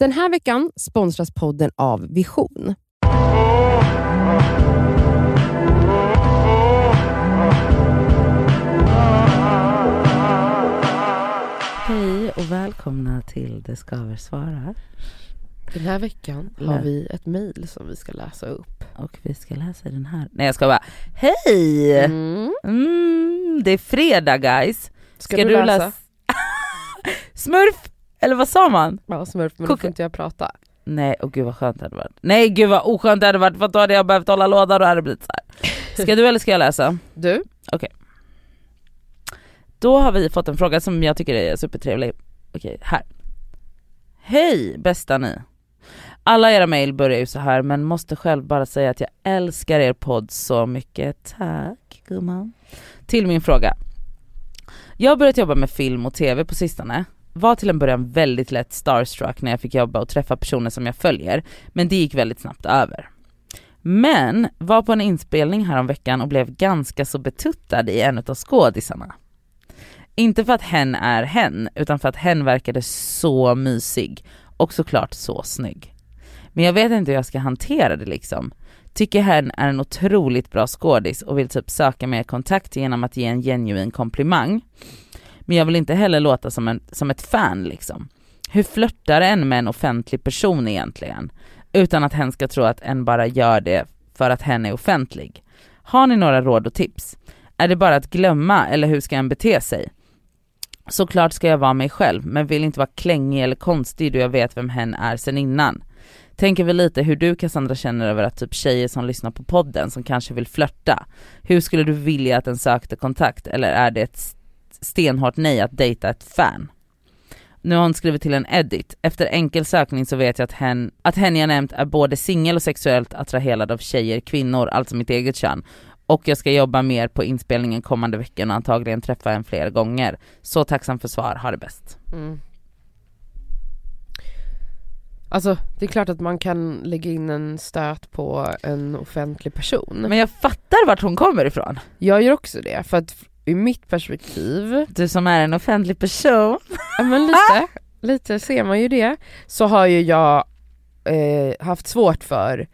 Den här veckan sponsras podden av Vision. Hej och välkomna till Det Skaver svarar. Den här veckan har vi ett mejl som vi ska läsa upp. Och vi ska läsa den här. Nej jag ska bara, hej! Mm. Mm, det är fredag guys. Ska, du, läsa? läsa? Smurf! Eller vad sa man? Ja, smurf, men då Koka- får inte jag prata. Nej, och gud vad skönt det hade varit. Nej gud vad oskönt det hade varit för då hade jag behövt hålla låda och det hade blivit så här. Ska du eller ska jag läsa? Du? Då har vi fått en fråga som jag tycker är supertrevlig. Okej, här. Hej bästa ni. Alla era mejl börjar ju så här men måste själv bara säga att jag älskar er podd så mycket. Tack gumman. Till min fråga. Jag har börjat jobba med film och tv på sistone. Var till en början väldigt lätt starstruck när jag fick jobba och träffa personer som jag följer, men det gick väldigt snabbt över. Men var på en inspelning här om veckan och blev ganska så betuttad i en av skådisarna. Inte för att hen är hen, utan för att hen verkade så mysig och såklart så snygg. Men jag vet inte hur jag ska hantera det liksom. Tycker hen är en otroligt bra skådis och vill typ söka mer kontakt genom att ge en genuin komplimang. Men jag vill inte heller låta som, en, som ett fan liksom. Hur flörtar en med en offentlig person egentligen? Utan att hen ska tro att en bara gör det för att hen är offentlig. Har ni några råd och tips? Är det bara att glömma eller hur ska en bete sig? Såklart ska jag vara mig själv men vill inte vara klängig eller konstig då jag vet vem hen är sen innan. Tänker väl lite hur du Cassandra känner över att typ tjejer som lyssnar på podden som kanske vill flörta. Hur skulle du vilja att en sökte kontakt eller är det ett stenhårt nej att dejta ett fan? Nu har hon skrivit till en edit. Efter enkel sökning så vet jag att hen, att hen jag nämnt är både singel och sexuellt attraherad av tjejer, kvinnor, alltså mitt eget kön. Och jag ska jobba mer på inspelningen kommande veckan och antagligen träffa en fler gånger. Så tacksam för svar, ha det bäst. Mm. Alltså det är klart att man kan lägga in en stöt på en offentlig person. Men jag fattar vart hon kommer ifrån. jag gör också det för att i mitt perspektiv, Du som är en offentlig person. ja men lite, lite ser man ju det, så har ju jag eh, haft svårt för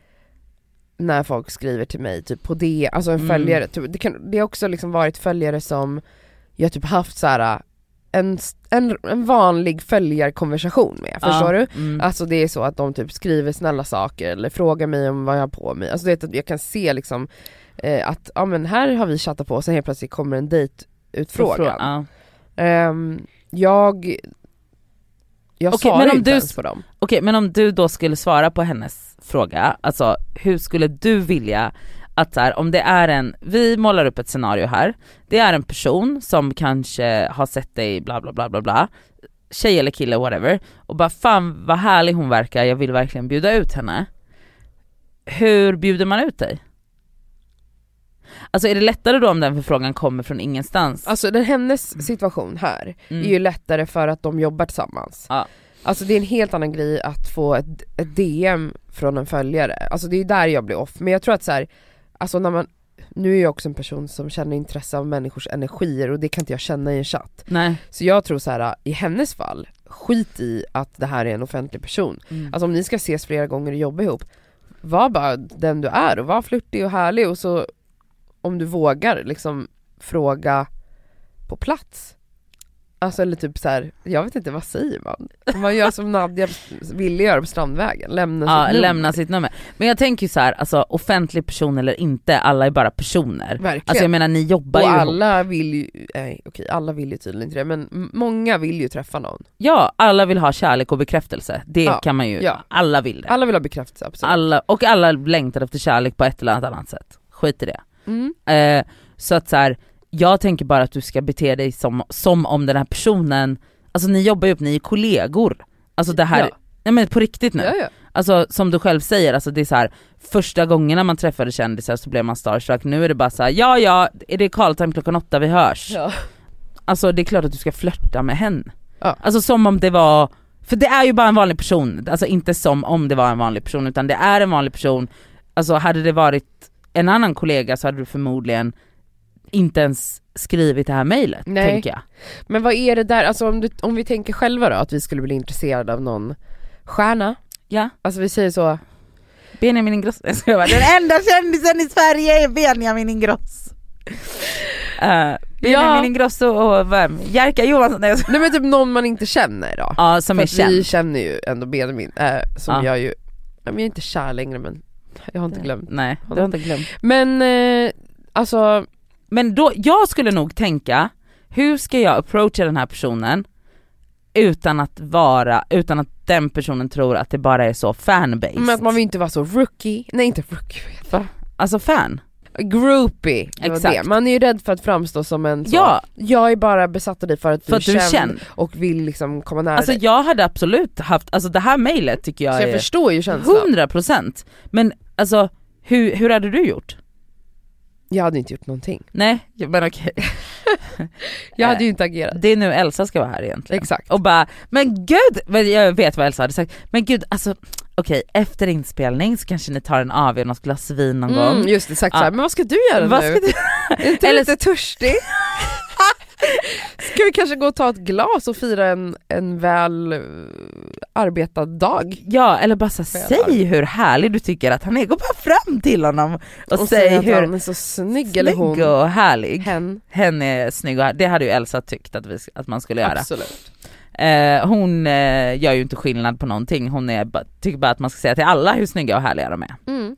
när folk skriver till mig typ på det, alltså en Mm. följare, typ, det, kan, det har också liksom varit följare som jag typ haft så här en, en, en vanlig följarkonversation med, förstår du? Mm. Alltså det är så att de typ skriver snälla saker eller frågar mig om vad jag har på mig. Alltså det, jag kan se liksom eh, att, ja men här har vi chattat på och sen helt plötsligt kommer en dejtutfrågan. Ja. Ehm, jag, jag Okej, svarar inte du ens på dem. Okej men om du då skulle svara på hennes fråga, alltså hur skulle du vilja att så här, om det är en, vi målar upp ett scenario här, det är en person som kanske har sett dig bla bla bla bla bla, tjej eller kille whatever, och bara fan vad härlig hon verkar, jag vill verkligen bjuda ut henne. Hur bjuder man ut dig? Alltså är det lättare då om den förfrågan kommer från ingenstans? Alltså den, hennes situation här Mm. är ju lättare för att de jobbar tillsammans. Ja. Alltså det är en helt annan grej att få ett, ett DM från en följare, alltså det är där jag blir off. Men jag tror att så här, alltså när man, nu är jag också en person som känner intresse av människors energier och det kan inte jag känna i en chatt. Nej. Så jag tror så här i hennes fall, skit i att det här är en offentlig person. Mm. Alltså om ni ska ses flera gånger och jobba ihop, var bara den du är och var flörtig och härlig och så om du vågar liksom fråga på plats. Alltså eller typ så här, jag vet inte vad säger man? Man gör som Nadja ville göra på Strandvägen, lämna Ja, sitt nummer. lämna sitt nummer. Men jag tänker ju så här, alltså offentlig person eller inte, alla är bara personer. Verkligen. Alltså jag menar ni jobbar och ju ihop. alla vill ju, nej okej alla vill ju tydligen inte det men många vill ju träffa någon. Ja, alla vill ha kärlek och bekräftelse. Det Ja, kan man ju, ja. alla vill det. Alla vill ha bekräftelse absolut. Alla, och alla längtar efter kärlek på ett eller annat annat sätt. Skit i det. Mm. Eh, så att så här, jag tänker bara att du ska bete dig som, som om den här personen, alltså ni jobbar ju upp, ni är kollegor. Alltså det här, Ja. nej men på riktigt nu. Ja, ja. Alltså som du själv säger, alltså det är så här, första gångerna man träffade kändisar så blev man starstruck, nu är det bara så här, ja ja, är det call time klockan åtta vi hörs? Ja. Alltså det är klart att du ska flörta med henne. Ja. Alltså som om det var, för det är ju bara en vanlig person, alltså inte som om det var en vanlig person utan det är en vanlig person. Alltså hade det varit en annan kollega så hade du förmodligen inte ens skrivit det här mejlet, tänker jag. Men vad är det där, alltså om, du, om vi tänker själva då att vi skulle bli intresserade av någon Stjärna, Ja, alltså vi säger så, Benjamin Ingrosso. Jag bara. Den enda kändisen i Sverige är Benjamin Ingrosso. Uh, Benjamin Ingrosso och vem? Jerka Johansson. Nej, nej men typ någon man inte känner då. Ja som För är att vi känd. känner ju ändå Benjamin, äh, som Ja. jag ju, jag är inte kär längre men jag har inte glömt. Nej, du har inte glömt. Men eh, alltså, Men då, jag skulle nog tänka, hur ska jag approacha den här personen utan att vara, utan att den personen tror att det bara är så fanbased. men att man vill inte vara så rookie, nej inte rookie, va? Alltså fan. Groupie, det Exakt. det. Man är ju rädd för att framstå som en så, Ja. jag är bara besatt av dig för att du, För att du är känd. och vill liksom komma nära Alltså dig. jag hade absolut haft, alltså det här mejlet tycker jag Så jag är förstår ju känslan. 100% Men alltså hur, hur hade du gjort? Jag hade inte gjort någonting. Nej, men okej. Jag Eh, hade ju inte agerat. Det är nu Elsa ska vara här egentligen. Exakt. Och bara, men gud, men jag vet vad Elsa hade sagt, men gud alltså okej efter inspelning så kanske ni tar en AW och något glas vin någon gång. Mm, just det, sagt Ja. såhär, men vad ska du göra Vad nu? ska du... Är inte du Eller- lite törstig? Ska vi kanske gå och ta ett glas och fira en, en väl eh, arbetad dag? Ja eller bara så säg hur härlig du tycker att han är, gå bara fram till honom och, Och säg hur han är så snygg, eller hon. och härlig. Hen. Hen är snygg och härlig. det hade ju Elsa tyckt att, vi, att man skulle göra. Absolut. Eh, hon eh, gör ju inte skillnad på någonting, hon är, tycker bara att man ska säga till alla hur snygga och härliga de är. Mm.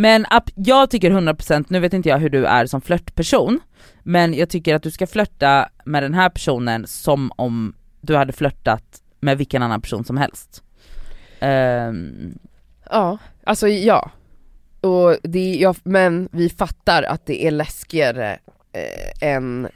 Men jag tycker 100%, nu vet inte jag hur du är som flörtperson, men jag tycker att du ska flörta med den här personen som om du hade flörtat med vilken annan person som helst. Ehm, Ja, alltså ja. Och det, ja. Men vi fattar att det är läskigare eh, än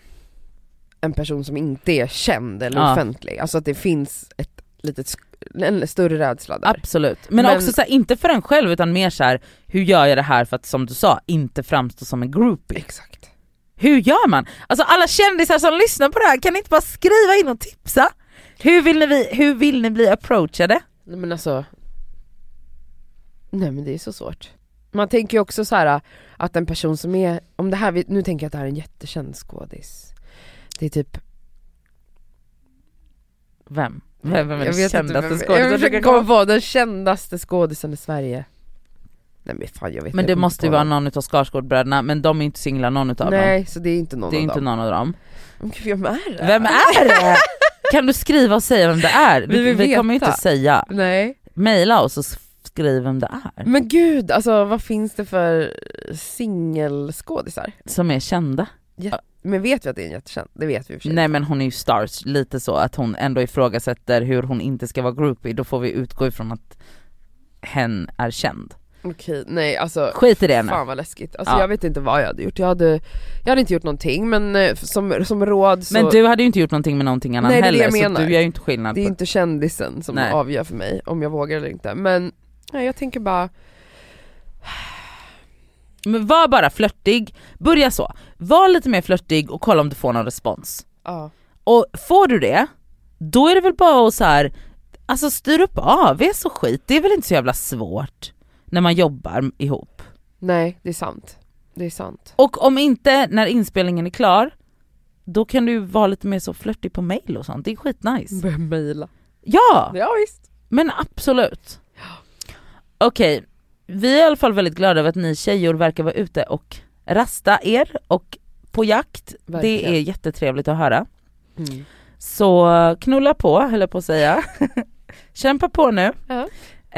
en person som inte är känd eller Ja. offentlig. Alltså att det finns ett litet, sk- en större rädsla där. absolut. Men, Men- också så här, inte för en själv utan mer så här, hur gör jag det här för att som du sa, inte framstå som en groupie? Exakt. Hur gör man? Alltså alla kändisar som lyssnar på det här, kan ni inte bara skriva in och tipsa? Hur vill ni, hur vill ni bli approachade? Nej men alltså Nej men det är så svårt. Man tänker ju också så här att en person som är, om det här, nu tänker jag att det här är en jättekänd skådis. Det är typ, Vem? Vem, vem är jag den vet kändaste vem, skådisen jag försöker komma på den kändaste skådisen i Sverige. Nej men fan jag vet Men det måste ju vara någon. utav Skarsgårdbröderna, men de är inte singlar någon utav dem. Nej så det är inte någon Det är av inte dem. någon av dem. Men gud, Vem är det? Vem är det? Kan du skriva och säga vem det är? Vi Vi, vi kommer ju inte säga. Nej. Maila oss och skriv vem det är. Men gud, alltså vad finns det för singelskådisar? Som är kända. Men vet vi att det är en jättekänd? Det vet vi för sig. Nej men hon är ju stars, lite så att hon ändå ifrågasätter hur hon inte ska vara groupie, då får vi utgå ifrån att hen är känd. Okej, nej alltså Skit i det nu. Fan vad läskigt. Alltså Ja. jag vet inte vad jag hade gjort. Jag hade, jag hade inte gjort någonting men eh, som, som råd så, Men du hade ju inte gjort någonting med någonting annan Nej, heller, så du gör ju inte skillnad det är på inte kändisen som Nej. avgör för mig om jag vågar eller inte. Men nej, jag tänker bara, Men var bara flörtig, börja så. Var lite mer flörtig och kolla om du får någon respons. ja. Och får du det, då är det väl bara att så här, alltså styr upp AV så skit, det är väl inte så jävla svårt när man jobbar ihop. Nej det är sant. Det är sant. Och om inte när inspelningen är klar, då kan du vara lite mer så flörtig på mail och sånt, det är skitnice. Börja mejla. Ja, Ja visst. men absolut. Okej, vi är i alla fall väldigt glada över att ni tjejor verkar vara ute och rasta er och på jakt. Det Verkligen. är jättetrevligt att höra. Mm. Så knulla på höll jag på att säga. Kämpa på nu. Ja.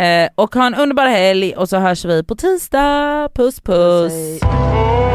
Eh, och ha en underbar helg och så hörs vi på tisdag. Puss puss! Säg-